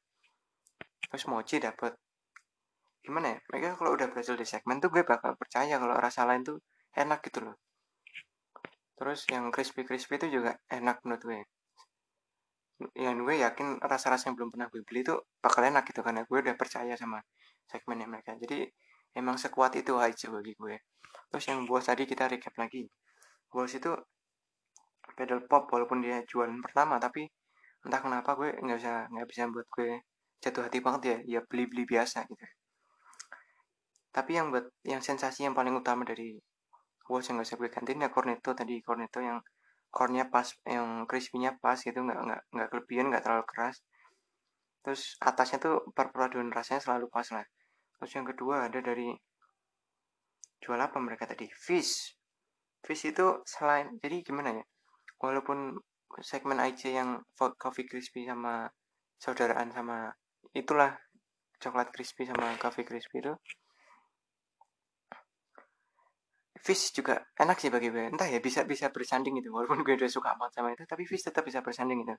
Terus mochi dapat gimana ya mereka kalau udah berhasil di segmen tuh gue bakal percaya kalau rasa lain tuh enak gitu loh terus yang crispy crispy itu juga enak menurut gue. Yang gue yakin rasa-rasa yang belum pernah gue beli itu bakal enak gitu karena gue udah percaya sama segmennya mereka. Jadi emang sekuat itu aja bagi gue. Terus yang buah tadi kita recap lagi. Buah itu pedal pop walaupun dia jualan pertama tapi entah kenapa gue nggak bisa nggak bisa buat gue jatuh hati banget ya. Ya beli beli biasa gitu. Tapi yang buat yang sensasi yang paling utama dari Walls yang gak bisa gue gantiin ya cornetto tadi. Cornetto yang cornnya pas yang crispy-nya pas gitu nggak nggak nggak kelebihan nggak terlalu keras. Terus atasnya tuh perpaduan rasanya selalu pas lah. Terus yang kedua ada dari jual apa mereka tadi? Fish. Fish itu selain jadi gimana ya? Walaupun segmen IC yang coffee crispy sama saudaraan sama itulah coklat crispy sama coffee crispy itu Fish juga enak sih bagi gue. Entah ya bisa bisa bersanding gitu. Walaupun gue udah suka banget sama itu tapi Fish tetap bisa bersanding gitu.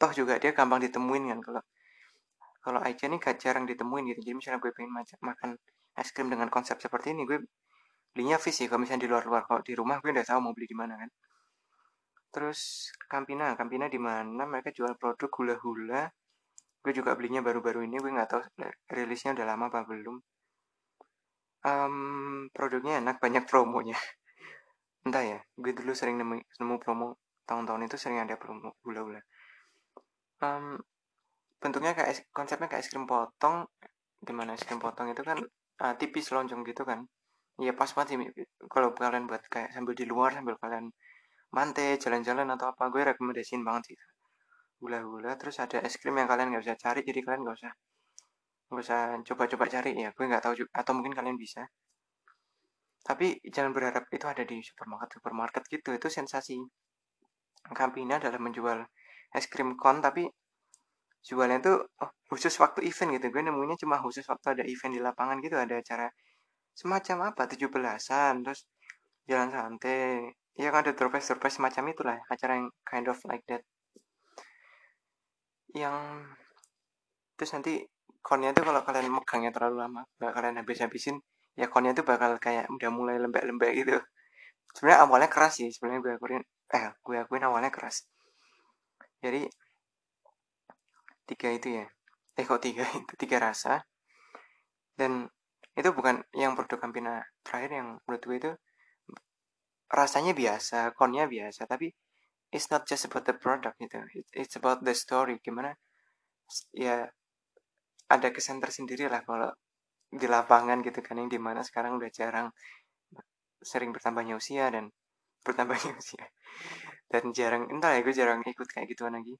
Toh juga dia gampang ditemuin kan kalau kalau Aicha ini gak jarang ditemuin gitu. Jadi misalnya gue pengen makan es krim dengan konsep seperti ini gue belinya Fish sih. Kalau misalnya di luar-luar kalau di rumah gue udah tahu mau beli di mana kan. Terus Campina Campina di mana? Mereka jual produk hula-hula. Gue juga belinya baru-baru ini. Gue nggak tahu rilisnya udah lama apa belum um, produknya enak banyak promonya. Entah ya gue dulu sering nemu, nemu promo tahun-tahun itu sering ada promo gula-gula. Um, bentuknya kayak konsepnya kayak es krim potong di mana es krim potong itu kan uh, tipis lonjong gitu kan. Iya pas banget sih kalau kalian buat kayak sambil di luar sambil kalian mante jalan-jalan atau apa gue rekomendasiin banget sih gula-gula terus ada es krim yang kalian nggak bisa cari jadi kalian nggak usah nggak usah coba-coba cari ya. Gue nggak tahu juga. Atau mungkin kalian bisa. Tapi jangan berharap itu ada di supermarket supermarket gitu. Itu sensasi. Campina dalam menjual es krim kon tapi jualnya tuh oh, khusus waktu event gitu. Gue nemunya cuma khusus waktu ada event di lapangan gitu. Ada acara semacam apa? Tujuh belasan. Terus jalan santai. Ya kan ada surprise surprise semacam itulah. Acara yang kind of like that. Yang terus nanti konnya tuh kalau kalian megangnya terlalu lama gak kalian habis-habisin ya konnya tuh bakal kayak udah mulai lembek-lembek gitu. Sebenarnya awalnya keras sih sebenarnya gue akuin eh gue akuin awalnya keras. Jadi tiga itu ya. Eh kok tiga itu? Tiga rasa. Dan itu bukan yang produk Campina terakhir yang menurut gue itu rasanya biasa konnya biasa tapi it's not just about the product gitu. It's about the story gimana ya ada kesan tersendiri lah kalau di lapangan gitu kan yang di mana sekarang udah jarang sering bertambahnya usia dan bertambahnya usia. Dan jarang entah ya gue jarang ikut kayak gituan lagi.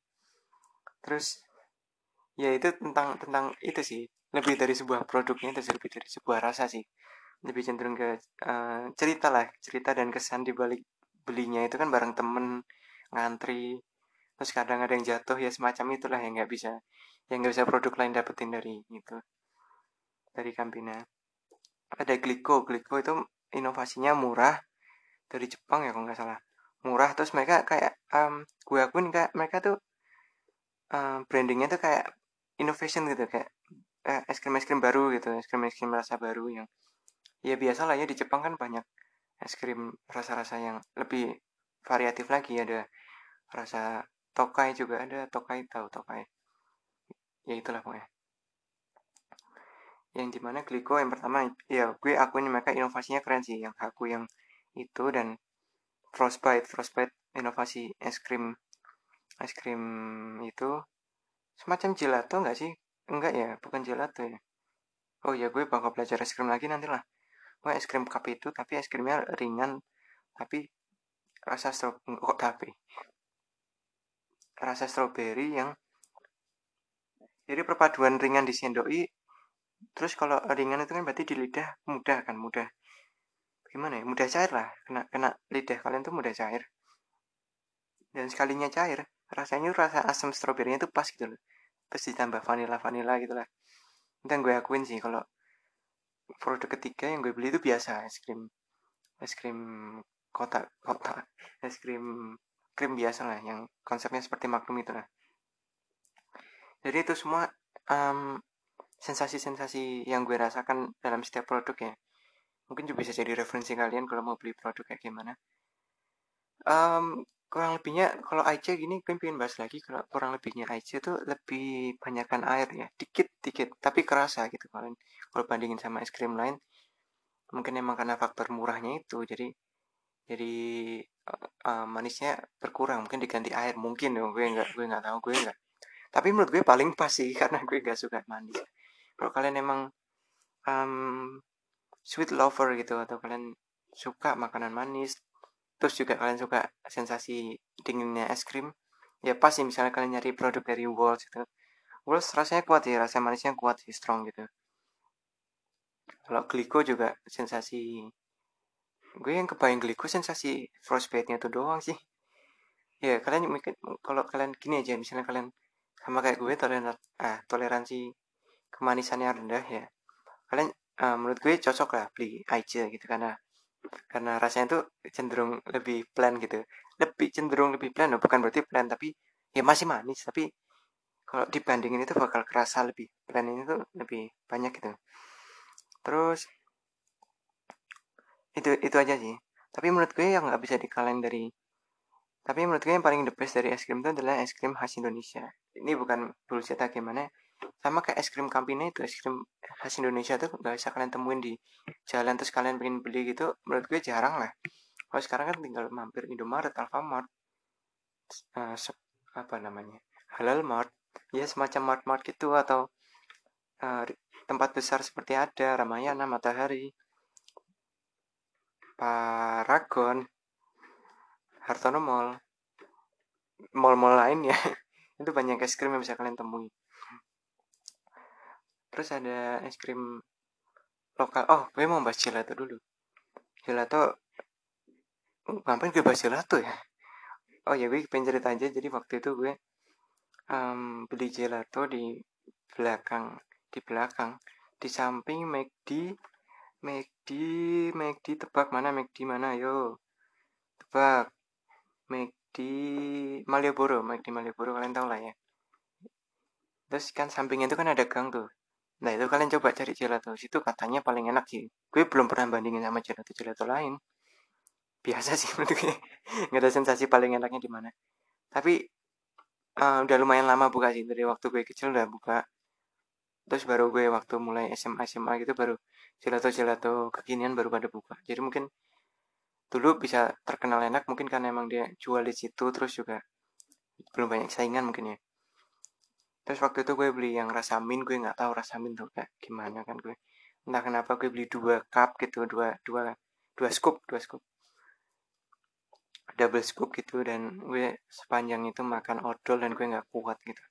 Terus ya itu tentang tentang itu sih. Lebih dari sebuah produknya itu lebih dari sebuah rasa sih. Lebih cenderung ke uh, cerita lah cerita dan kesan di balik belinya itu kan bareng temen ngantri. Terus kadang ada yang jatuh ya semacam itulah yang nggak bisa yang nggak bisa produk lain dapetin dari itu dari Campina. Ada Glico. Glico itu inovasinya murah dari Jepang ya kalau nggak salah. Murah terus mereka kayak um, gue akuin kayak mereka tuh um, brandingnya tuh kayak innovation gitu kayak eh, es krim es krim baru gitu es krim es krim rasa baru yang ya biasa lah ya di Jepang kan banyak es krim rasa-rasa yang lebih variatif lagi. Ada rasa tokai juga ada tokai tahu tokai ya itulah pokoknya. Yang di mana Glico yang pertama ya gue akuin mereka inovasinya keren sih yang aku yang itu dan Frostbite. Frostbite inovasi es krim es krim itu semacam gelato enggak sih? Enggak ya bukan gelato ya. Oh ya gue bakal belajar es krim lagi nanti lah gue es krim cup itu tapi es krimnya ringan tapi rasa strawberry kok tapi rasa stroberi yang jadi perpaduan ringan di sendoi terus kalau ringan itu kan berarti di lidah mudah kan mudah. Gimana ya? Mudah cair lah. Kena kena lidah kalian tuh mudah cair. Dan sekalinya cair rasanya rasa asam stroberinya itu pas gitu loh. Terus ditambah vanilla gitu lah. Dan gue akuin sih kalau produk ketiga yang gue beli itu biasa es krim es krim kotak kotak es krim krim biasa lah yang konsepnya seperti Magnum itu lah jadi itu semua um, sensasi-sensasi yang gue rasakan dalam setiap produk ya. Mungkin juga bisa jadi referensi kalian kalau mau beli produk kayak gimana. Um, kurang lebihnya kalau IC gini gue pengen bahas lagi kalau kurang lebihnya IC itu lebih banyakkan air ya. Dikit dikit tapi kerasa gitu kalian kalau bandingin sama es krim lain mungkin emang karena faktor murahnya itu. Jadi jadi uh, manisnya berkurang. Mungkin diganti air mungkin dong gue nggak gue nggak tahu gue nggak tapi menurut gue paling pas sih karena gue nggak suka manis kalau kalian emang um, sweet lover gitu atau kalian suka makanan manis terus juga kalian suka sensasi dinginnya es krim ya pas sih misalnya kalian nyari produk dari Walls gitu. Walls rasanya kuat ya rasa manisnya kuat sih strong gitu. Kalau Glico juga sensasi gue yang kebayang glico sensasi frostbite-nya tuh doang sih. Ya kalian mungkin kalau kalian gini aja misalnya kalian sama kayak gue toleran ah toleransi kemanisannya rendah ya. Kalian uh, menurut gue cocok lah beli aja gitu karena karena rasanya tuh cenderung lebih plan gitu. Lebih cenderung lebih plan bukan berarti plan tapi ya masih manis. Tapi kalau dibandingin itu bakal kerasa lebih plan ini tuh lebih banyak gitu. Terus itu itu aja sih. Tapi menurut gue yang nggak bisa dikalahin dari tapi menurut gue yang paling the best dari es krim itu adalah es krim khas Indonesia. Ini bukan bullshit gimana. Sama kayak es krim Campina itu es krim khas Indonesia tuh nggak bisa kalian temuin di jalan terus kalian pengen beli gitu menurut gue jarang lah. Kalau sekarang kan tinggal mampir Indomaret Alfamart uh, apa namanya Halal Mart. Ya semacam Mart Mart gitu atau uh, tempat besar seperti ada Ramayana Matahari Paragon, Hartono Mall, mall-mall lain ya. itu banyak es krim yang bisa kalian temui. Terus ada es krim lokal. Oh, gue mau bahas gelato dulu. Gelato ngapain gue bahas gelato ya? Oh ya gue pengen cerita aja. Jadi waktu itu gue um, beli gelato di belakang di belakang di samping McD McD, McD tebak mana McD mana yo. Tebak. McD Malioboro, McD Malioboro kalian tahu lah ya. Terus kan sampingnya itu kan ada gang tuh. Nah itu kalian coba cari gelato. Situ katanya paling enak sih. Gue belum pernah bandingin sama gelato-gelato lain. Biasa sih menurut gue. Gak ada sensasi paling enaknya di mana. Tapi uh, udah lumayan lama buka sih. Dari waktu gue kecil udah buka. Terus baru gue waktu mulai SMA SMA gitu baru gelato-gelato kekinian baru pada buka jadi mungkin dulu bisa terkenal enak mungkin karena emang dia jual di situ terus juga belum banyak saingan mungkin ya. Terus waktu itu gue beli yang rasa min gue nggak tahu rasa min tuh kayak gimana kan gue. Entah kenapa gue beli dua cup gitu dua dua dua scoop dua scoop. Double scoop gitu dan gue sepanjang itu makan odol dan gue nggak kuat gitu.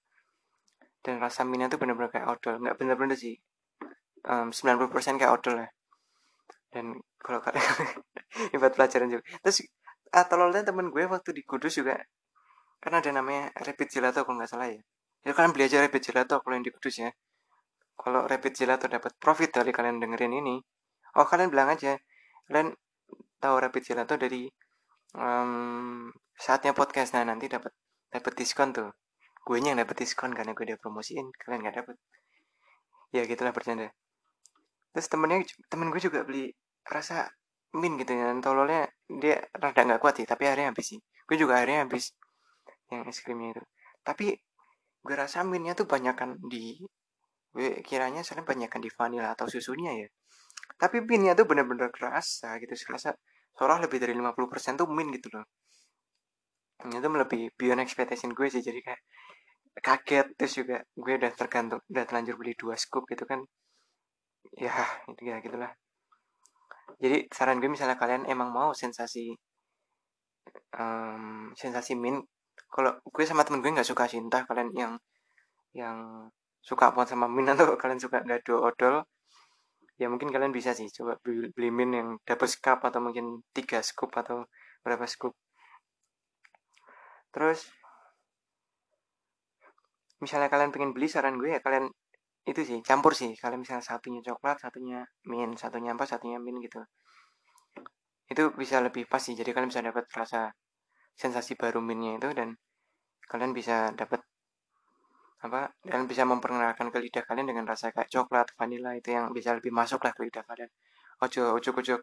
Dan rasa minnya tuh bener-bener kayak odol nggak bener-bener sih. Um, 90% kayak odol ya dan kalau kalian buat pelajaran juga. Terus ah tololnya temen gue waktu di Kudus juga. Kan ada namanya rapid gelato kalau nggak salah ya. Ya kalian beli aja rapid gelato kalau yang di Kudus ya. Kalau rapid gelato dapat profit dari kalian dengerin ini. Oh kalian bilang aja. Kalian tahu rapid gelato dari um, saatnya podcast. Nah nanti dapat dapat diskon tuh. Gue yang dapat diskon karena gue udah promosiin. Kalian nggak dapat ya gitulah bercanda terus temennya temen gue juga beli rasa min gitu ya tololnya dia rada nggak kuat sih tapi akhirnya habis sih. Gue juga akhirnya habis yang es krimnya itu. Tapi gue rasa minnya tuh banyak kan di gue kiranya soalnya banyak kan di vanilla atau susunya ya. Tapi minnya tuh bener-bener kerasa gitu serasa seolah lebih dari 50% tuh min gitu loh. Itu lebih beyond expectation gue sih jadi kayak kaget. Terus juga gue udah tergantung udah terlanjur beli dua scoop gitu kan ya itu ya gitulah. Jadi saran gue misalnya kalian emang mau sensasi um, sensasi min kalau gue sama temen gue nggak suka cinta kalian yang yang suka banget sama min atau kalian suka gado odol ya mungkin kalian bisa sih. Coba beli, beli min yang double cup atau mungkin tiga scoop atau berapa scoop. Terus misalnya kalian pengen beli saran gue ya kalian itu sih campur sih. Kalian misalnya satunya coklat satunya mint satunya apa satunya mint gitu. Itu bisa lebih pas sih. Jadi kalian bisa dapat rasa sensasi baru mintnya itu dan kalian bisa dapat apa dan bisa memperkenalkan ke lidah kalian dengan rasa kayak coklat vanilla itu yang bisa lebih masuk lah ke lidah kalian. Ojo ojo ojo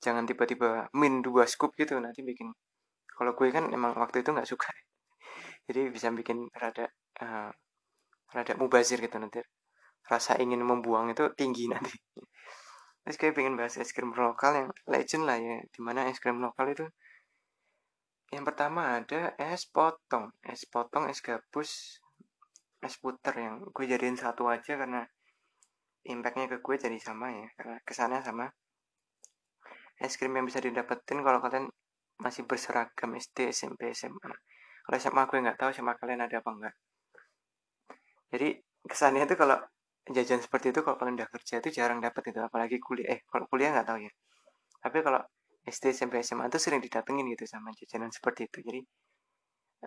jangan tiba-tiba min dua scoop gitu nanti bikin. Kalau gue kan emang waktu itu nggak suka. Jadi bisa bikin rada uh, rada mubazir gitu nanti rasa ingin membuang itu tinggi nanti. Terus kayak pengen bahas es krim lokal yang legend lah ya di mana es krim lokal itu yang pertama ada es potong es potong es gabus es puter yang gue jadiin satu aja karena impactnya ke gue jadi sama ya karena kesannya sama. Es krim yang bisa didapetin kalau kalian masih berseragam SD SMP SMA kalau SMA gue nggak tahu sama kalian ada apa enggak jadi kesannya itu kalau jajan seperti itu kalau kalian udah kerja itu jarang dapat itu apalagi kuliah. Eh kalau kuliah nggak tahu ya. Tapi kalau SD SMP SMA itu sering didatengin gitu sama jajanan seperti itu. Jadi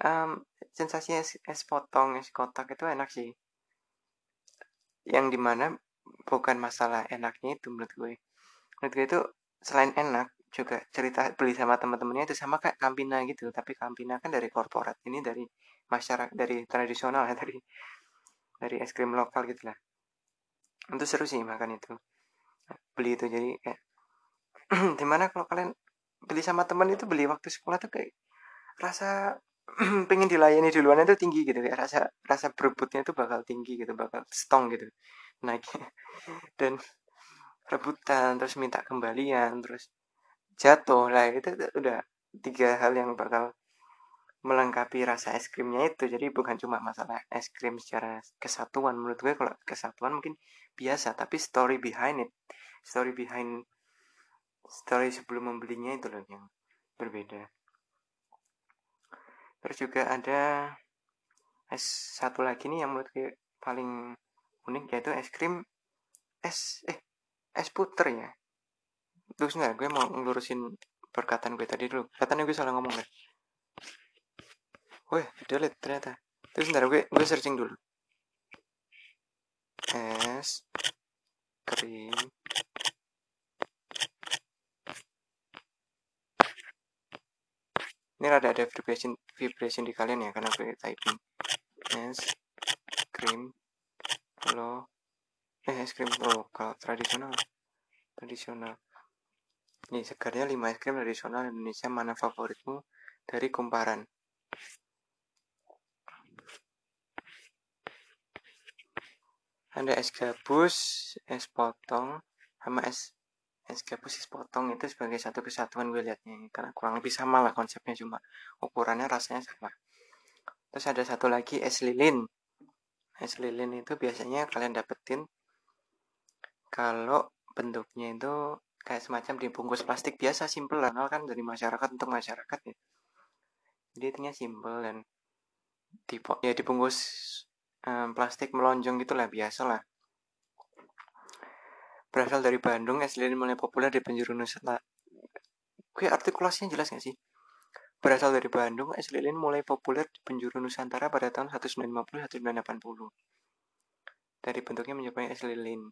um, sensasi es, es potong es kotak itu enak sih. Yang di mana bukan masalah enaknya itu menurut gue. Menurut gue itu selain enak juga cerita beli sama teman-temannya itu sama kayak Campina gitu. Tapi Campina kan dari korporat ini dari masyarakat dari tradisional ya dari dari es krim lokal gitu lah itu seru sih makan itu. Beli itu jadi kayak di mana kalau kalian beli sama teman itu beli waktu sekolah tuh kayak rasa pengen dilayani duluan itu tinggi gitu kayak rasa rasa berebutnya itu bakal tinggi gitu bakal stong gitu naik. Dan rebutan terus minta kembalian terus jatuh. Lah itu, itu udah tiga hal yang bakal melengkapi rasa es krimnya itu. Jadi bukan cuma masalah es krim secara kesatuan. Menurut gue kalau kesatuan mungkin biasa tapi story behind it story behind story sebelum membelinya itu loh yang berbeda terus juga ada es satu lagi nih yang menurut gue paling unik yaitu es krim es eh es puter ya terus nggak gue mau ngelurusin perkataan gue tadi dulu katanya gue salah ngomong deh Wih, delete ternyata. Terus sebentar gue gue searching dulu. Es krim. Ini rada ada vibration vibration di kalian ya karena gue typing. Es krim. Lo eh es krim. Lokal tradisional. Tradisional. Ini segarnya 5 es krim tradisional Indonesia. Mana favoritmu? Dari kumparan ada es gabus es potong sama es es gabus es potong itu sebagai satu kesatuan gue liatnya karena kurang lebih sama lah konsepnya cuma ukurannya rasanya sama. Terus ada satu lagi es lilin. Es lilin itu biasanya kalian dapetin kalau bentuknya itu kayak semacam dibungkus plastik biasa simple lah kan dari masyarakat untuk masyarakat ya. Jadi itunya simple dan tipe ya dibungkus um, plastik melonjong gitulah biasa lah berasal dari Bandung es lilin mulai populer di penjuru Nusantara gue artikulasinya jelas gak sih berasal dari Bandung, es lilin mulai populer di penjuru Nusantara pada tahun 1950-1980. Dari bentuknya menyerupai es lilin.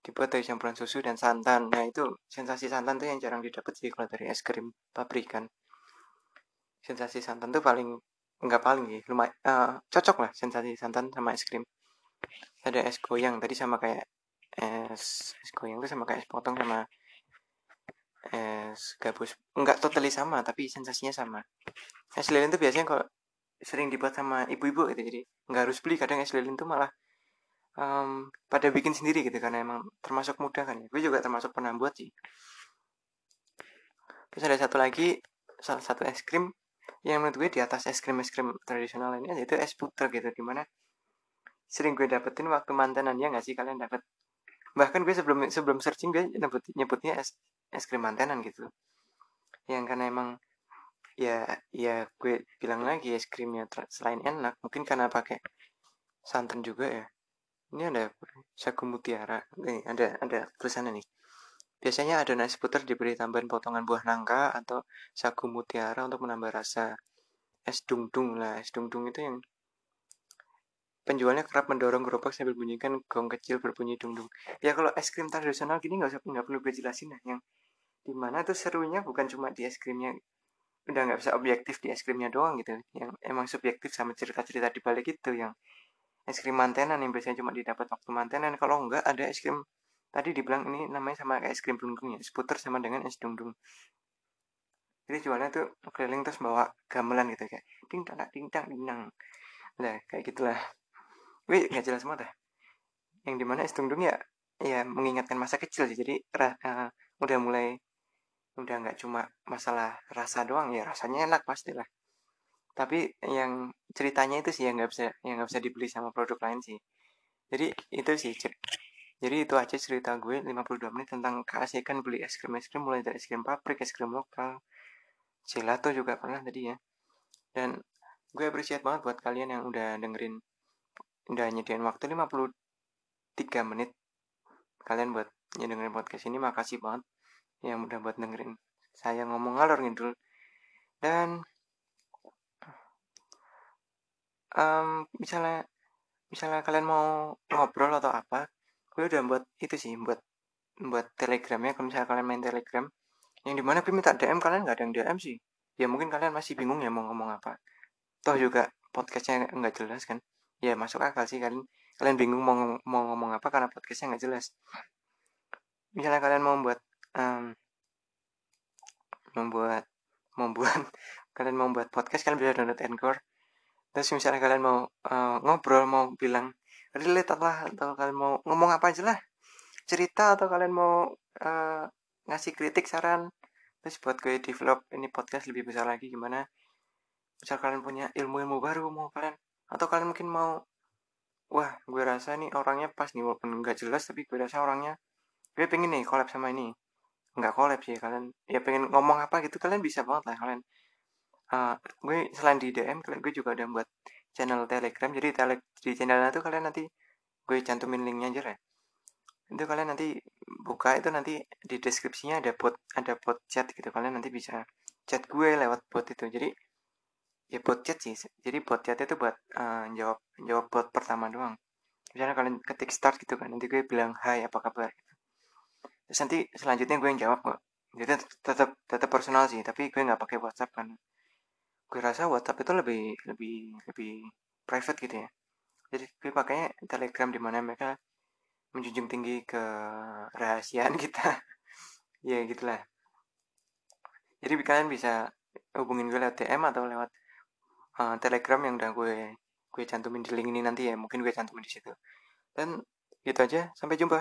Dibuat dari campuran susu dan santan. Nah itu sensasi santan tuh yang jarang didapat sih kalau dari es krim pabrikan. Sensasi santan tuh paling nggak paling ya, lumayan uh, cocok lah sensasi santan sama es krim. Ada es goyang tadi sama kayak es es goyang tuh sama kayak es potong sama es gabus. Nggak totally sama tapi sensasinya sama. Es lilin tuh biasanya kalau sering dibuat sama ibu-ibu gitu jadi nggak harus beli. Kadang es lilin tuh malah um, pada bikin sendiri gitu karena emang termasuk mudah kan ya. Gue juga termasuk pernah buat sih. Terus ada satu lagi salah satu es krim yang menurut gue di atas es krim es krim tradisional ini yaitu es puter gitu di mana sering gue dapetin waktu mantenan ya nggak sih kalian dapet? Bahkan gue sebelum sebelum searching gue nyebut, nyebutnya es es krim mantenan gitu. Yang karena emang ya ya gue bilang lagi es krimnya selain enak mungkin karena pakai santan juga ya. Ini ada sagu mutiara nih ada ada tulisannya nih biasanya ada nasi puter diberi tambahan potongan buah nangka atau sagu mutiara untuk menambah rasa. Es dung dung lah es dung dung itu yang penjualnya kerap mendorong gerobak sambil bunyikan gong kecil berbunyi dung dung ya kalau es krim tradisional gini nggak usah nggak perlu gue jelasin lah. Yang di mana tuh serunya bukan cuma di es krimnya udah nggak bisa objektif di es krimnya doang gitu. Yang emang subjektif sama cerita-cerita di balik itu yang es krim mantenan yang biasanya cuma didapat waktu mantenan. Kalau enggak ada es krim tadi dibilang ini namanya sama kayak es krim dungdung ya skuter sama dengan es dungdung jadi jualnya tuh keliling terus bawa gamelan gitu kayak ding dang ding dang ding nah kayak gitulah. Gue nggak jelas semua dah. Yang di mana es dungdung ya ya mengingatkan masa kecil sih. Jadi uh, udah mulai udah nggak cuma masalah rasa doang ya rasanya enak pastilah. Tapi yang ceritanya itu sih yang nggak bisa yang nggak bisa dibeli sama produk lain sih. Jadi itu sih jadi itu aja cerita gue 52 menit tentang keasikan beli es krim es krim mulai dari es krim pabrik es krim lokal gelato juga pernah tadi ya. Dan gue appreciate banget buat kalian yang udah dengerin udah nyediain waktu 53 menit. Kalian buat nyedengerin podcast ini makasih banget yang udah buat dengerin saya ngomong ngalor ngidul. Dan um, misalnya misalnya kalian mau ngobrol atau apa gue udah buat itu sih buat buat telegramnya kalau misalnya kalian main telegram. Yang di mana gue minta DM kalian nggak ada yang DM sih. Ya mungkin kalian masih bingung ya mau ngomong apa. Toh juga podcastnya nggak jelas kan. Ya masuk akal sih kalian kalian bingung mau mau ngomong apa karena podcastnya nggak jelas. Misalnya kalian mau buat um, membuat membuat kalian mau buat podcast kalian bisa download Anchor. Terus misalnya kalian mau uh, ngobrol mau bilang relate lah atau kalian mau ngomong apa aja lah. Cerita atau kalian mau uh, ngasih kritik saran terus buat gue develop ini podcast lebih besar lagi gimana. Misal kalian punya ilmu-ilmu baru mau kalian atau kalian mungkin mau wah gue rasa nih orangnya pas nih walaupun nggak jelas tapi gue rasa orangnya gue pengen nih collab sama ini. Nggak collab sih kalian ya pengen ngomong apa gitu kalian bisa banget lah kalian. Uh, gue selain di DM kalian gue juga udah buat channel telegram. Jadi tele di channelnya tuh kalian nanti gue cantumin linknya aja lah. Itu kalian nanti buka itu nanti di deskripsinya ada bot ada bot chat gitu. Kalian nanti bisa chat gue lewat bot itu. Jadi ya bot chat sih. Jadi bot chat itu buat uh, jawab jawab bot pertama doang. Misalnya kalian ketik start gitu kan nanti gue bilang hai apa kabar? gitu. Terus nanti selanjutnya gue yang jawab kok. Jadi tetap tetap personal sih tapi gue nggak pakai WhatsApp kan gue rasa WhatsApp itu lebih lebih lebih private gitu ya. Jadi gue pakainya Telegram di mana mereka menjunjung tinggi ke rahasiaan kita. Ya gitulah. Jadi kalian bisa hubungin gue lewat DM atau lewat uh, Telegram yang udah gue gue cantumin di link ini nanti ya. Mungkin gue cantumin di situ. Dan gitu aja. Sampai jumpa